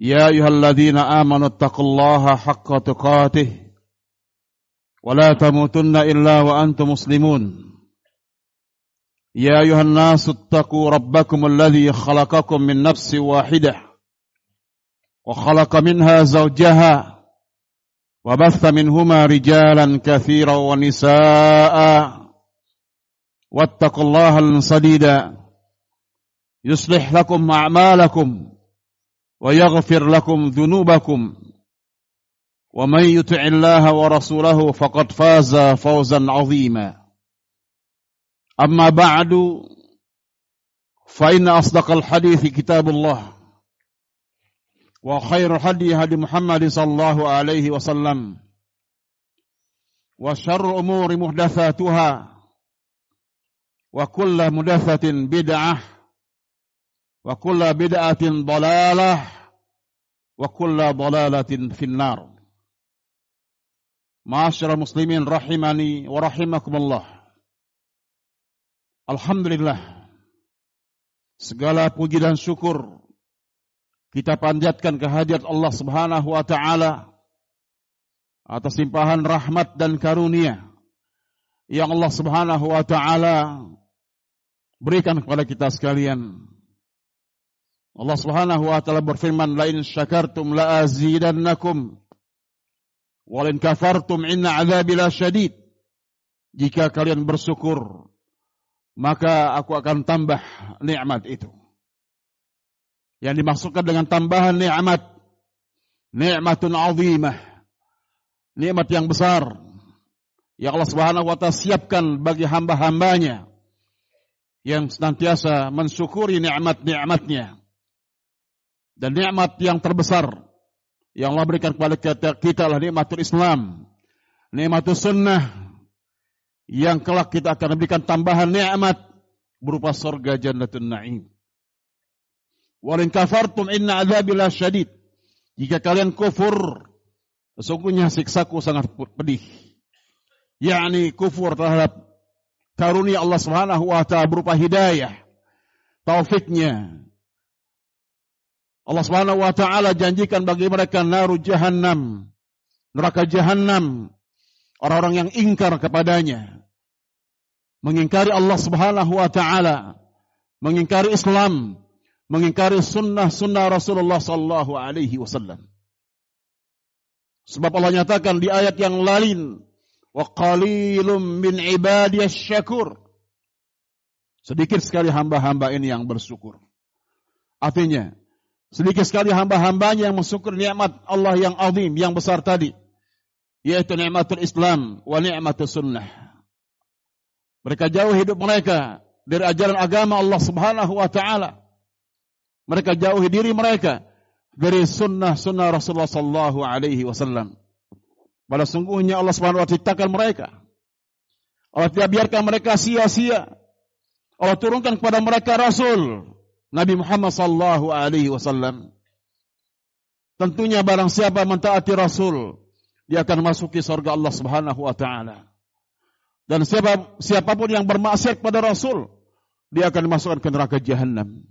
يا أيها الذين آمنوا اتقوا الله حق تقاته ولا تموتن إلا وأنتم مسلمون. يا أيها الناس اتقوا ربكم الذي خلقكم من نفس واحدة وخلق منها زوجها وبث منهما رجالا كثيرا ونساء واتقوا الله الصديدا يصلح لكم أعمالكم ويغفر لكم ذنوبكم. ومن يطع الله ورسوله فقد فاز فوزا عظيما. أما بعد فإن أصدق الحديث كتاب الله وخير الهدي هدي محمد صلى الله عليه وسلم وشر الأمور محدثاتها وكل محدثة wa kulla bid'atin dalalah wa kulla dalalatin finnar. Ma'asyiral muslimin rahimani wa rahimakumullah. Alhamdulillah. Segala puji dan syukur kita panjatkan kehadirat Allah Subhanahu wa taala atas limpahan rahmat dan karunia yang Allah Subhanahu wa taala berikan kepada kita sekalian Allah Subhanahu wa taala berfirman, "La in syakartum la azidannakum wa in kafartum inna 'adzabi syadid." Jika kalian bersyukur, maka aku akan tambah nikmat itu. Yang dimaksudkan dengan tambahan nikmat, nikmatun azimah. Nikmat yang besar yang Allah Subhanahu wa taala siapkan bagi hamba-hambanya yang senantiasa mensyukuri nikmat-nikmatnya. Dan nikmat yang terbesar yang Allah berikan kepada kita, kita adalah nikmatul Islam, nikmatul sunnah, yang kelak kita akan berikan tambahan nikmat berupa surga jannatun na'im. Walin kafartum inna adzabillah syadid. Jika kalian kufur, sesungguhnya siksaku sangat pedih. yakni kufur terhadap karunia Allah Subhanahu wa taala berupa hidayah, taufiknya, Allah Subhanahu wa taala janjikan bagi mereka naru jahannam, neraka jahannam, orang-orang yang ingkar kepadanya. Mengingkari Allah Subhanahu wa taala, mengingkari Islam, mengingkari sunnah-sunnah Rasulullah sallallahu alaihi wasallam. Sebab Allah nyatakan di ayat yang lain, wa qalilum min syakur. Sedikit sekali hamba-hamba ini yang bersyukur. Artinya, Sedikit sekali hamba-hambanya yang mensyukur nikmat Allah yang azim, yang besar tadi. Yaitu nikmatul Islam wa nikmatul sunnah. Mereka jauh hidup mereka dari ajaran agama Allah subhanahu wa ta'ala. Mereka jauhi diri mereka dari sunnah-sunnah Rasulullah sallallahu alaihi wasallam. Pada sungguhnya Allah subhanahu wa ta'ala ciptakan mereka. Allah tidak biarkan mereka sia-sia. Allah turunkan kepada mereka Rasul Nabi Muhammad sallallahu alaihi wasallam. Tentunya barang siapa mentaati Rasul, dia akan masuki surga Allah Subhanahu wa taala. Dan siapa siapapun yang bermaksiat pada Rasul, dia akan dimasukkan ke neraka jahanam.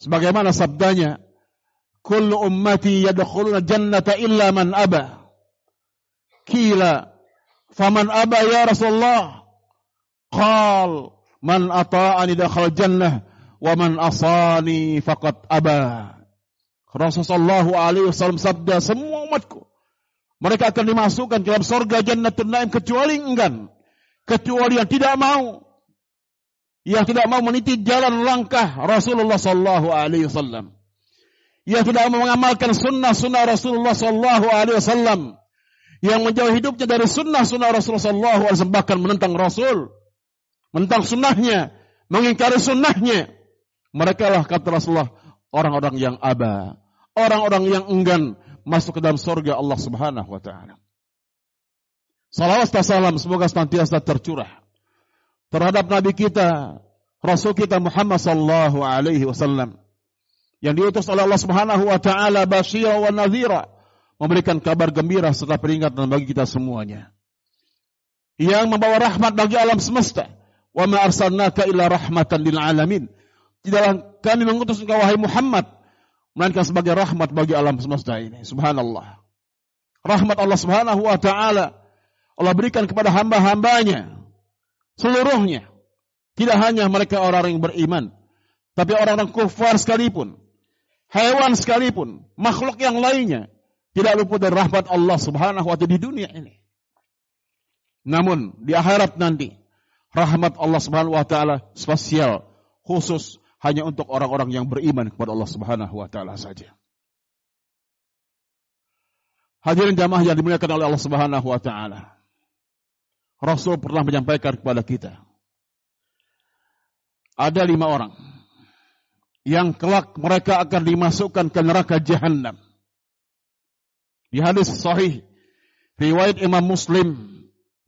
Sebagaimana sabdanya, "Kullu ummati yadkhuluna jannata illa man aba." Kila, "Faman aba ya Rasulullah?" Qal, "Man ata'ani dakhal jannah wa man asani faqad aba. Rasulullah alaihi wasallam sabda semua umatku mereka akan dimasukkan ke dalam surga jannatul naim kecuali enggan kecuali yang tidak mau. Yang tidak mau meniti jalan langkah Rasulullah sallallahu alaihi wasallam. Yang tidak mau mengamalkan sunnah-sunnah Rasulullah sallallahu alaihi wasallam. Yang menjauh hidupnya dari sunnah-sunnah Rasulullah sallallahu alaihi wasallam bahkan menentang Rasul menentang sunnahnya mengingkari sunnahnya mereka lah kata Rasulullah orang-orang yang aba, orang-orang yang enggan masuk ke dalam surga Allah Subhanahu wa taala. Salawat dan salam semoga senantiasa tercurah terhadap nabi kita, rasul kita Muhammad sallallahu alaihi wasallam yang diutus oleh Allah Subhanahu wa taala basyira wa nadhira memberikan kabar gembira serta peringatan bagi kita semuanya. Yang membawa rahmat bagi alam semesta. Wa ma arsalnaka illa rahmatan lil alamin. Tidaklah kami mengutus engkau wahai Muhammad melainkan sebagai rahmat bagi alam semesta ini. Subhanallah. Rahmat Allah Subhanahu wa taala Allah berikan kepada hamba-hambanya seluruhnya. Tidak hanya mereka orang yang beriman, tapi orang-orang kufar sekalipun, hewan sekalipun, makhluk yang lainnya tidak luput dari rahmat Allah Subhanahu wa taala di dunia ini. Namun di akhirat nanti rahmat Allah Subhanahu wa taala spesial khusus hanya untuk orang-orang yang beriman kepada Allah Subhanahu wa taala saja. Hadirin jamaah yang dimuliakan oleh Allah Subhanahu wa taala. Rasul pernah menyampaikan kepada kita. Ada lima orang yang kelak mereka akan dimasukkan ke neraka jahanam. Di hadis sahih riwayat Imam Muslim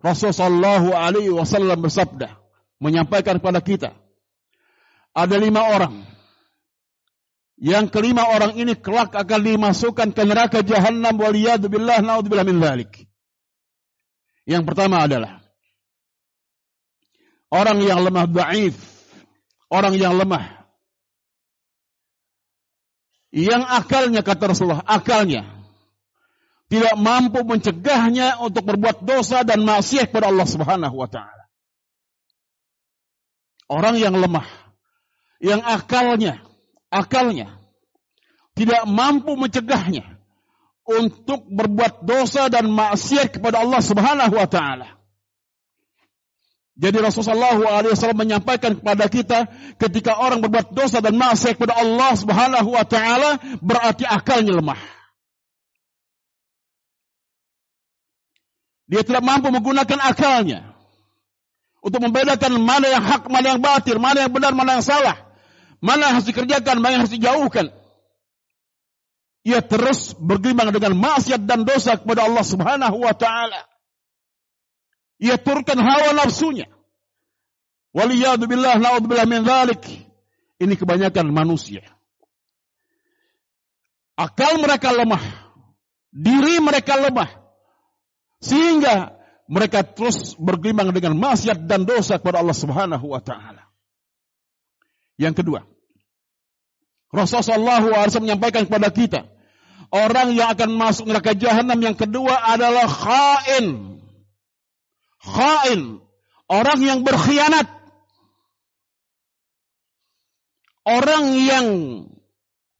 Rasul sallallahu alaihi wasallam bersabda menyampaikan kepada kita ada lima orang yang kelima orang ini kelak akan dimasukkan ke neraka jahanam waliyadu billah naudzubillah min. Yang pertama adalah Orang yang lemah daif. Orang yang lemah. Yang akalnya kata Rasulullah, akalnya tidak mampu mencegahnya untuk berbuat dosa dan maksiat kepada Allah Subhanahu wa taala. Orang yang lemah, yang akalnya, akalnya tidak mampu mencegahnya untuk berbuat dosa dan maksiat kepada Allah Subhanahu wa taala. Jadi Rasulullah SAW menyampaikan kepada kita ketika orang berbuat dosa dan maksiat kepada Allah Subhanahu wa taala berarti akalnya lemah. Dia tidak mampu menggunakan akalnya untuk membedakan mana yang hak, mana yang batil, mana yang benar, mana yang salah, mana yang harus dikerjakan, mana yang harus dijauhkan. Ia terus bergembang dengan maksiat dan dosa kepada Allah Subhanahu wa taala. Ia turunkan hawa nafsunya. Waliyadu billah na'udzubillah min dhalik. Ini kebanyakan manusia. Akal mereka lemah. Diri mereka lemah. Sehingga mereka terus bergembang dengan maksiat dan dosa kepada Allah Subhanahu wa taala. Yang kedua, Rasulullah SAW menyampaikan kepada kita, orang yang akan masuk neraka jahanam yang kedua adalah khain. Khain. Orang yang berkhianat. Orang yang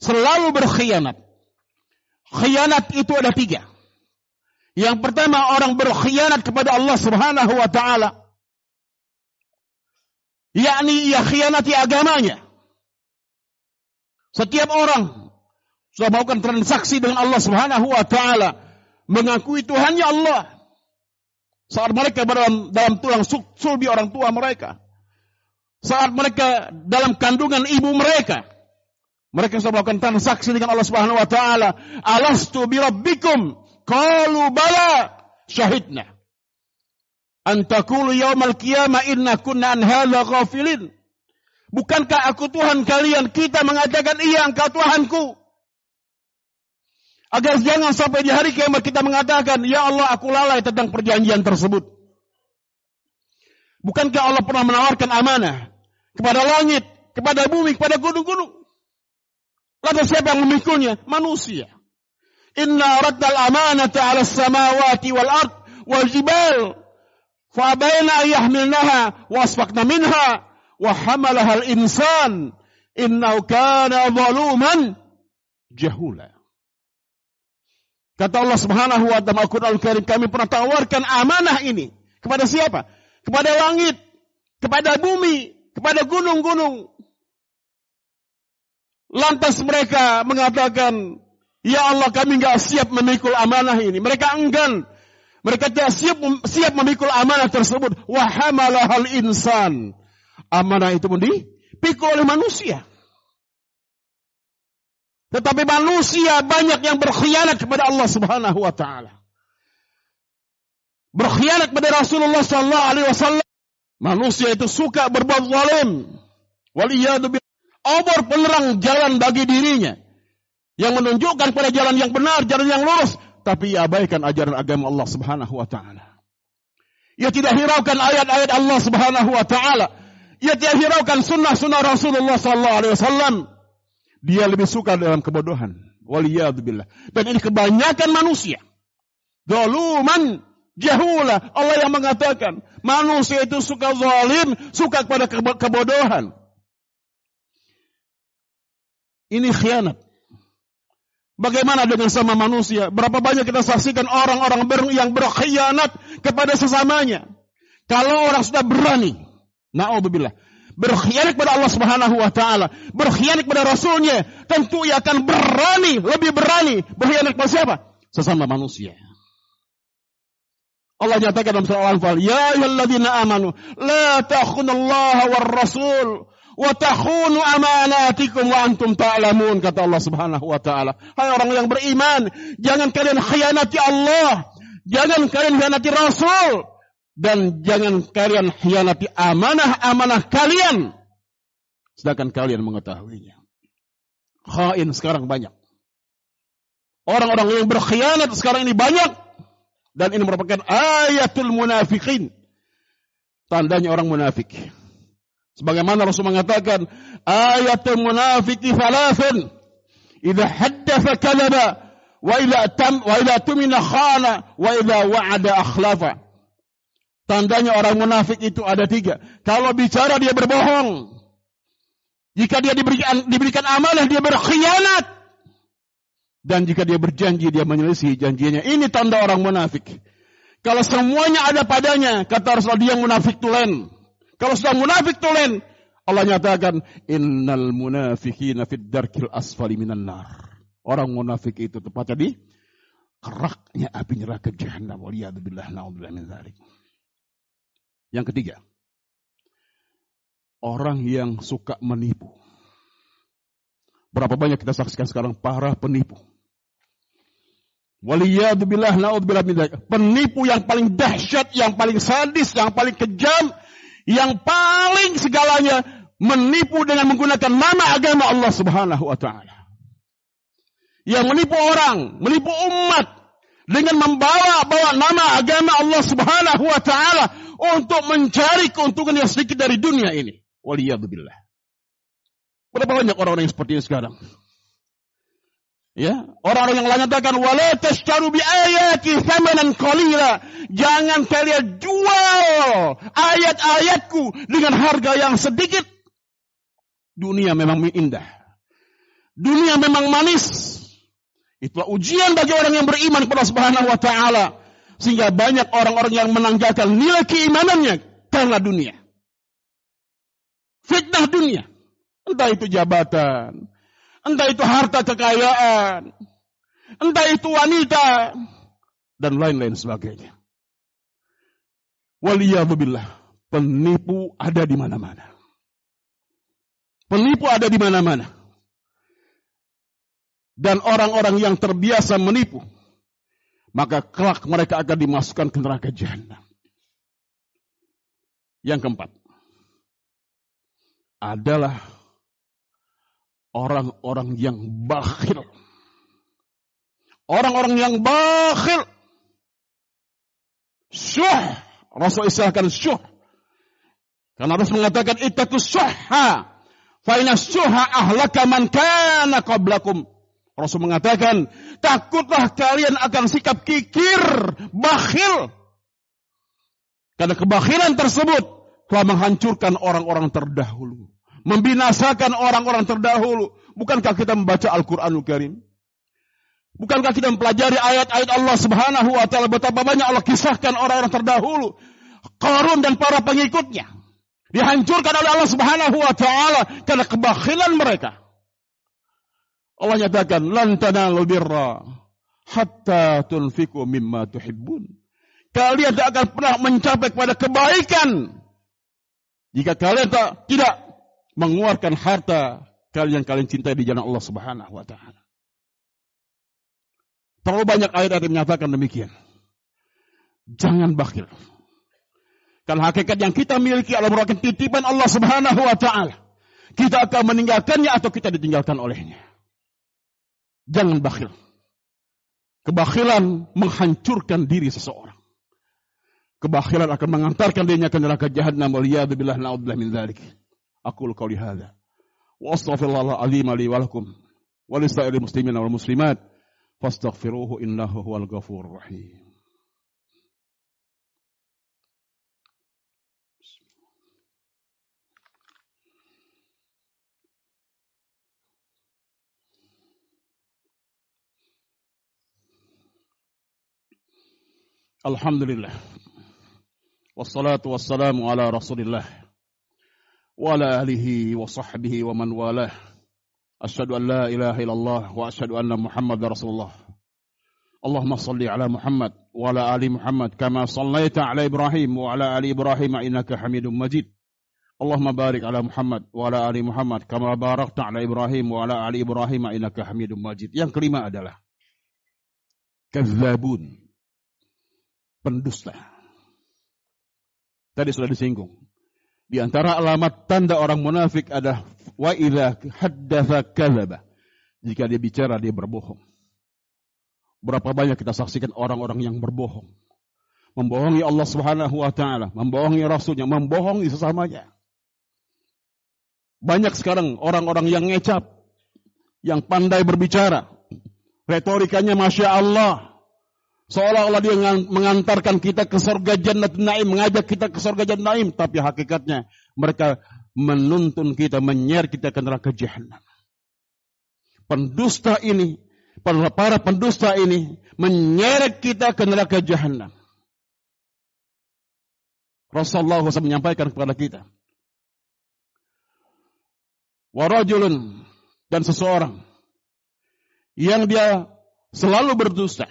selalu berkhianat. Khianat itu ada tiga. Yang pertama orang berkhianat kepada Allah subhanahu wa ta'ala. Yakni ia khianati agamanya. Setiap orang sudah melakukan transaksi dengan Allah subhanahu wa ta'ala. Mengakui Tuhannya Allah. Saat mereka dalam, dalam tulang sulbi orang tua mereka. Saat mereka dalam kandungan ibu mereka. Mereka sudah melakukan transaksi dengan Allah Subhanahu wa taala. Alastu bi rabbikum? Qalu bala syahidna. An taqulu yaumal qiyamah inna kunna an hadza ghafilin. Bukankah aku Tuhan kalian? Kita mengatakan iya engkau Tuhanku. Agar jangan sampai di hari kiamat kita mengatakan, Ya Allah aku lalai tentang perjanjian tersebut. Bukankah Allah pernah menawarkan amanah kepada langit, kepada bumi, kepada gunung-gunung? Lalu siapa yang memikulnya? Manusia. Inna raddal amanata ala samawati wal ard wal jibal. Fa'abayna ayyahmilnaha wasfakna minha wa hamalaha al-insan. Innahu kana zaluman jahula. Kata Allah Subhanahu wa taala Al-Qur'an Al-Karim, kami pernah tawarkan amanah ini kepada siapa? Kepada langit, kepada bumi, kepada gunung-gunung. Lantas mereka mengatakan, Ya Allah kami enggak siap memikul amanah ini. Mereka enggan. Mereka tidak siap, siap memikul amanah tersebut. Wahamalahal insan. Amanah itu pun dipikul oleh manusia. Tetapi manusia banyak yang berkhianat kepada Allah Subhanahu wa taala. Berkhianat kepada Rasulullah sallallahu alaihi wasallam. Manusia itu suka berbuat zalim. Waliyadu Allah penerang jalan bagi dirinya. Yang menunjukkan pada jalan yang benar, jalan yang lurus. Tapi ia abaikan ajaran agama Allah subhanahu wa ta'ala. Ia tidak hiraukan ayat-ayat Allah subhanahu wa ta'ala. Ia tidak hiraukan sunnah-sunnah Rasulullah sallallahu alaihi wasallam. Dia lebih suka dalam kebodohan. Waliyadzubillah. Dan ini kebanyakan manusia. Doluman jahula. Allah yang mengatakan. Manusia itu suka zalim. Suka kepada kebodohan. Ini khianat. Bagaimana dengan sama manusia? Berapa banyak kita saksikan orang-orang yang berkhianat kepada sesamanya. Kalau orang sudah berani. Na'udzubillah berkhianat kepada Allah Subhanahu wa taala, berkhianat kepada rasulnya, tentu ia akan berani, lebih berani berkhianat kepada siapa? Sesama manusia. Allah nyatakan dalam surah Al-Anfal, "Ya ayyuhalladzina amanu, la takhunallaha war rasul wa takhunu amanatikum wa antum ta'lamun," kata Allah Subhanahu wa taala. Hai orang yang beriman, jangan kalian khianati Allah, jangan kalian khianati Rasul, dan jangan kalian hianati amanah-amanah kalian. Sedangkan kalian mengetahuinya. Khain sekarang banyak. Orang-orang yang berkhianat sekarang ini banyak. Dan ini merupakan ayatul munafikin. Tandanya orang munafik. Sebagaimana Rasul mengatakan, ayatul munafiki falafin. Idza haddatha kalaba, wa idza tam wa idza tumina khana, wa idza wa'ada akhlafa. Tandanya orang munafik itu ada tiga. Kalau bicara dia berbohong. Jika dia diberikan, diberikan dia berkhianat. Dan jika dia berjanji dia menyelisih janjinya. Ini tanda orang munafik. Kalau semuanya ada padanya, kata Rasulullah dia munafik tulen. Kalau sudah munafik tulen, Allah nyatakan innal munafiqina fid darkil asfali minan nar. Orang munafik itu tepatnya di keraknya api neraka jahanam. Waliyadzubillah na'udzubillah min dzalik. Yang ketiga, orang yang suka menipu. Berapa banyak kita saksikan sekarang para penipu. Waliyadzubillah naudzubillah min Penipu yang paling dahsyat, yang paling sadis, yang paling kejam, yang paling segalanya menipu dengan menggunakan nama agama Allah Subhanahu wa taala. Yang menipu orang, menipu umat dengan membawa bawa nama agama Allah Subhanahu wa taala untuk mencari keuntungan yang sedikit dari dunia ini. Waliyadzubillah. Berapa banyak orang-orang yang seperti ini sekarang? Ya, orang-orang yang menyatakan wala tashtaru bi ayati thamanan qalila. Jangan kalian jual ayat-ayatku dengan harga yang sedikit. Dunia memang indah. Dunia memang manis. Itulah ujian bagi orang yang beriman kepada Subhanahu wa taala. Sehingga banyak orang-orang yang menanggalkan nilai keimanannya karena dunia. Fitnah dunia. Entah itu jabatan. Entah itu harta kekayaan. Entah itu wanita. Dan lain-lain sebagainya. Waliyahzubillah. Penipu ada di mana-mana. Penipu ada di mana-mana. Dan orang-orang yang terbiasa menipu maka kelak mereka akan dimasukkan ke neraka jahanam. Yang keempat adalah orang-orang yang bakhil. Orang-orang yang bakhil. Syuh. Rasul istilahkan syuh. Karena Rasul mengatakan itakus syuhha. Faina syuhha ahlaka man kana qablakum. Rasul mengatakan, takutlah kalian akan sikap kikir, bakhil. Karena kebakhilan tersebut telah menghancurkan orang-orang terdahulu. Membinasakan orang-orang terdahulu. Bukankah kita membaca Al-Quranul Karim? Bukankah kita mempelajari ayat-ayat Allah subhanahu wa ta'ala betapa banyak Allah kisahkan orang-orang terdahulu. Qarun dan para pengikutnya. Dihancurkan oleh Allah subhanahu wa ta'ala karena kebakhilan mereka. Allah nyatakan lan tanalul birra hatta tunfiqu mimma tuhibbun. Kalian tidak akan pernah mencapai kepada kebaikan jika kalian tak, tidak mengeluarkan harta kalian kalian cintai di jalan Allah Subhanahu wa taala. Terlalu banyak ayat yang menyatakan demikian. Jangan bakhil. Karena hakikat yang kita miliki adalah merupakan titipan Allah Subhanahu wa taala. Kita akan meninggalkannya atau kita ditinggalkan olehnya. Jangan bakhil. Kebakhilan menghancurkan diri seseorang. Kebakhilan akan mengantarkan dirinya ke neraka jahannam. Waliyadu billah na'udzubillah min dzalik. Aku qauli hadza. Wa astaghfirullah al-azim li wa lakum wa lisa'il muslimin wal muslimat fastaghfiruhu innahu huwal ghafurur rahim. Alhamdulillah. Wassalatu wassalamu ala rasulillah. Wa ala alihi wa sahbihi wa man walah. Asyhadu an la ilaha illallah wa asyhadu anna Muhammad rasulullah. Allahumma salli ala Muhammad wa ala ali Muhammad kama sallaita ala Ibrahim wa ala ali Ibrahim innaka Hamidum Majid. Allahumma barik ala Muhammad wa ala ali Muhammad kama barakta ala Ibrahim wa ala ali Ibrahim innaka Hamidum Majid. Yang kelima adalah kadzabun pendusta. Tadi sudah disinggung. Di antara alamat tanda orang munafik adalah wa idza haddatsa kadzaba. Jika dia bicara dia berbohong. Berapa banyak kita saksikan orang-orang yang berbohong. Membohongi Allah Subhanahu wa taala, membohongi rasulnya, membohongi sesamanya. Banyak sekarang orang-orang yang ngecap, yang pandai berbicara. Retorikanya Masya Allah, Seolah-olah dia mengantarkan kita ke surga jannat naim, mengajak kita ke surga jannat naim. Tapi hakikatnya mereka menuntun kita, menyer kita ke neraka jahanam. Pendusta ini, para, para pendusta ini menyeret kita ke neraka jahanam. Rasulullah SAW menyampaikan kepada kita. Warajulun dan seseorang yang dia selalu berdusta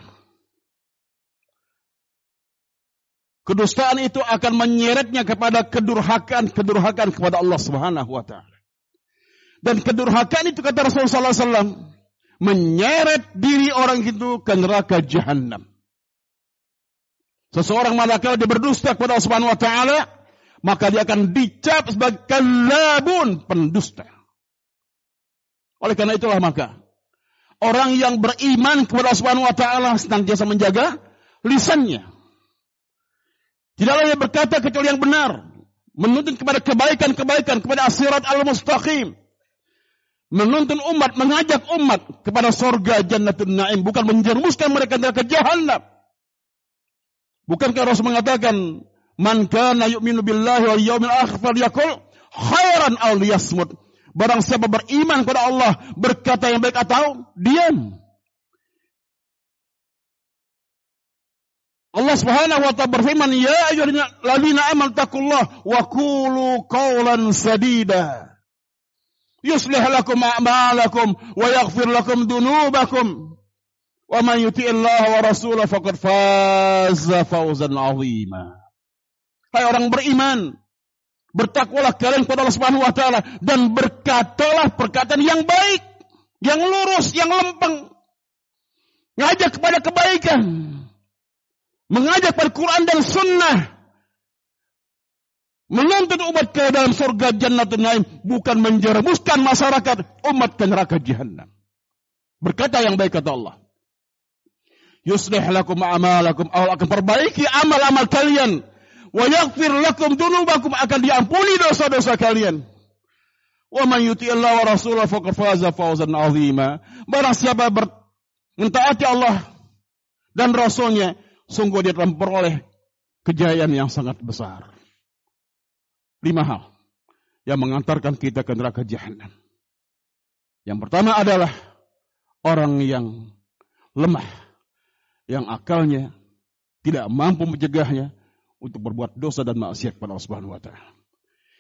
Kedustaan itu akan menyeretnya kepada kedurhakaan, kedurhakaan kepada Allah Subhanahu wa taala. Dan kedurhakaan itu kata Rasulullah SAW menyeret diri orang itu ke neraka jahanam. Seseorang manakala dia berdusta kepada Allah Subhanahu wa taala, maka dia akan dicap sebagai kalabun, pendusta. Oleh karena itulah maka orang yang beriman kepada Allah Subhanahu wa taala senantiasa menjaga lisannya Tidaklah dia berkata kecuali yang benar. Menuntun kepada kebaikan-kebaikan, kepada asirat al-mustaqim. Menuntun umat, mengajak umat kepada sorga jannatul na'im. Bukan menjerumuskan mereka ke jahannam. Bukankah Rasul mengatakan, Man kana yu'minu billahi wal yawmil akhir falyakul khairan aw liyasmut. Barang siapa beriman kepada Allah, berkata yang baik atau diam. Allah Subhanahu wa taala berfirman, "Ya ayyuhalladzina amanu taqullah wa qulu qawlan sadida." Yuslih lakum a'malakum wa yaghfir lakum dunubakum. Wa man yuti'illaha wa rasulahu faqad faza fawzan 'azima. Hai orang beriman, bertakwalah kalian kepada Allah Subhanahu wa taala dan berkatalah perkataan yang baik, yang lurus, yang lempeng. Ngajak kepada kebaikan mengajak pada Quran dan Sunnah, menuntut umat ke dalam surga jannatul naim, bukan menjerumuskan masyarakat umat ke neraka jahanam. Berkata yang baik kata Allah. Yuslih lakum amalakum. Allah akan perbaiki amal-amal kalian. Wa yaghfir lakum dunubakum akan diampuni dosa-dosa kalian. Wa man yuti Allah wa rasulah faqad faza fawzan azima. Barang siapa ber, mentaati Allah dan Rasulnya, sungguh dia telah memperoleh kejayaan yang sangat besar. Lima hal yang mengantarkan kita ke neraka jahanam. Yang pertama adalah orang yang lemah, yang akalnya tidak mampu mencegahnya untuk berbuat dosa dan maksiat pada Allah Subhanahu wa taala.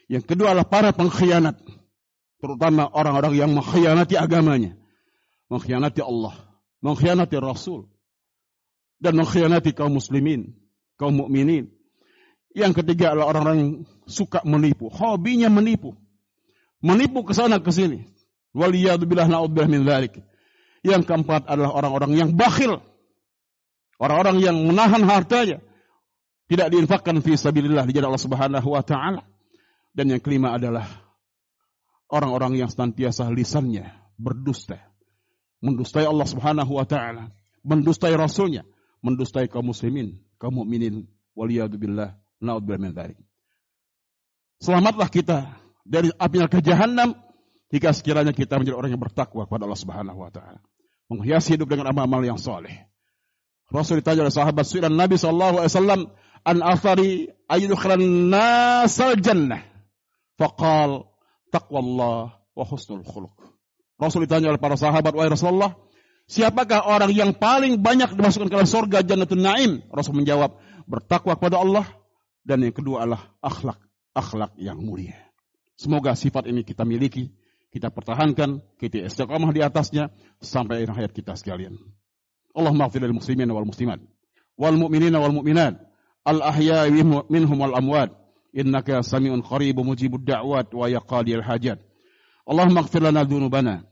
Yang kedua adalah para pengkhianat, terutama orang-orang yang mengkhianati agamanya, mengkhianati Allah, mengkhianati Rasul, dan mengkhianati kaum muslimin, kaum mukminin. Yang ketiga adalah orang-orang suka menipu, hobinya menipu. Menipu ke sana ke sini. Waliyadzubillah na'udzubillah min dzalik. Yang keempat adalah orang-orang yang bakhil. Orang-orang yang menahan hartanya tidak diinfakkan fi sabilillah di jalan Allah Subhanahu wa taala. Dan yang kelima adalah orang-orang yang senantiasa lisannya berdusta. Mendustai Allah Subhanahu wa taala, mendustai rasulnya, mendustai kaum muslimin, kaum mukminin. Waliyadzubillah, naudzubillah min dzalik. Selamatlah kita dari api neraka jahanam jika sekiranya kita menjadi orang yang bertakwa kepada Allah Subhanahu wa taala. Menghiasi hidup dengan amal-amal yang soleh. Rasul ditanya oleh sahabat sunan Nabi sallallahu alaihi wasallam an athari ayyudkhilan nasal jannah. Faqal taqwallah wa husnul khuluq. Rasul ditanya oleh para sahabat wahai Rasulullah, siapakah orang yang paling banyak dimasukkan ke dalam surga jannatul naim? Rasul menjawab, bertakwa kepada Allah dan yang kedua adalah akhlak, akhlak yang mulia. Semoga sifat ini kita miliki, kita pertahankan, kita istiqamah di atasnya sampai akhir hayat kita sekalian. Allah maghfir lil muslimin wal muslimat wal mu'minina wal mu'minat al ahya'i minhum wal amwat innaka sami'un qaribun mujibud da'wat wa yaqadil hajat. Allah maghfir lana dhunubana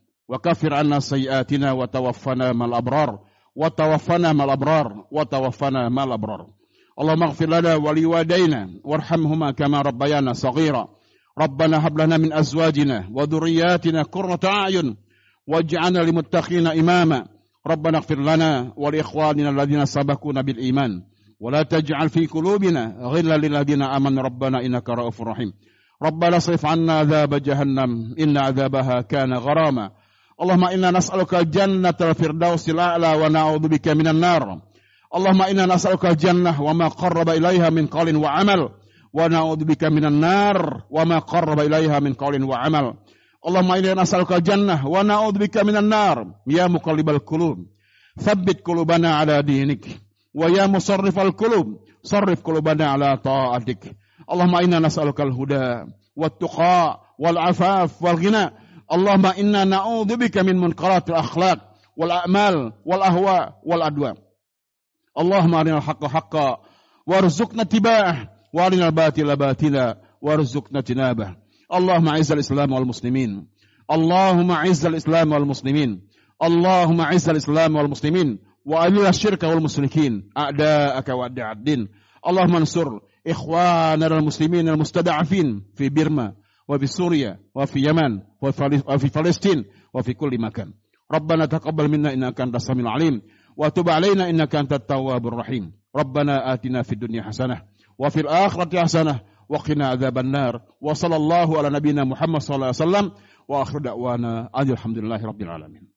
tawaffana mal abrar wa tawaffana mal abrar wa tawaffana mal abrar. Allah maghfir lana wa liwadaina warhamhuma kama rabbayana saghira. ربنا هب لنا من أزواجنا وذرياتنا قرة أعين واجعلنا للمتقين إماما. ربنا اغفر لنا ولإخواننا الذين سبقونا بالإيمان. ولا تجعل في قلوبنا غلا للذين آمنوا. ربنا إنك رؤوف رحيم. ربنا اصرف عنا عذاب جهنم إن عذابها كان غراما. Allahumma inna nas'aluka al-jannata al-firdausil a'la wa na'udzubika minan nar. Allahumma inna nas'aluka al-jannah wa ma qarraba ilaiha min qawlin wa amal wa na'udzubika minan nar wa ma qarraba ilaiha min qawlin wa amal. Allahumma inna nas'aluka al-jannah wa na'udzubika minan nar. Ya muqallibal qulub, tsabbit qulubana 'ala dinik. Wa ya musarrifal qulub, sarrif qulubana 'ala ta'atik. Allahumma inna nas'aluka al-huda wat-tuqa wal 'afaf wal ghina Allahumma inna na'udzubika min munkaratil akhlaq wal a'mal wal ahwa wal adwa. Allahumma arinal haqqa haqqa warzuqna tibah wa arinal batila batila warzuqna tinabah. Allahumma izzal islam wal muslimin. Allahumma izzal islam wal muslimin. Allahumma izzal islam wal muslimin wa alil syirka wal musyrikin a'da'aka wa a'da'ad din. Allahumma ansur ikhwanar muslimin al mustada'afin fi Birma wa fi Suriya, wa fi Yaman, wa fi Palestin, wa fi kulli makan. Rabbana taqabbal minna innaka antas samiul alim wa tub alaina innaka antat tawwabur rahim. Rabbana atina fid dunya hasanah wa fil akhirati hasanah wa qina adzaban nar. Wa sallallahu ala nabiyyina Muhammad sallallahu alaihi wasallam wa akhir da'wana alhamdulillahi rabbil alamin.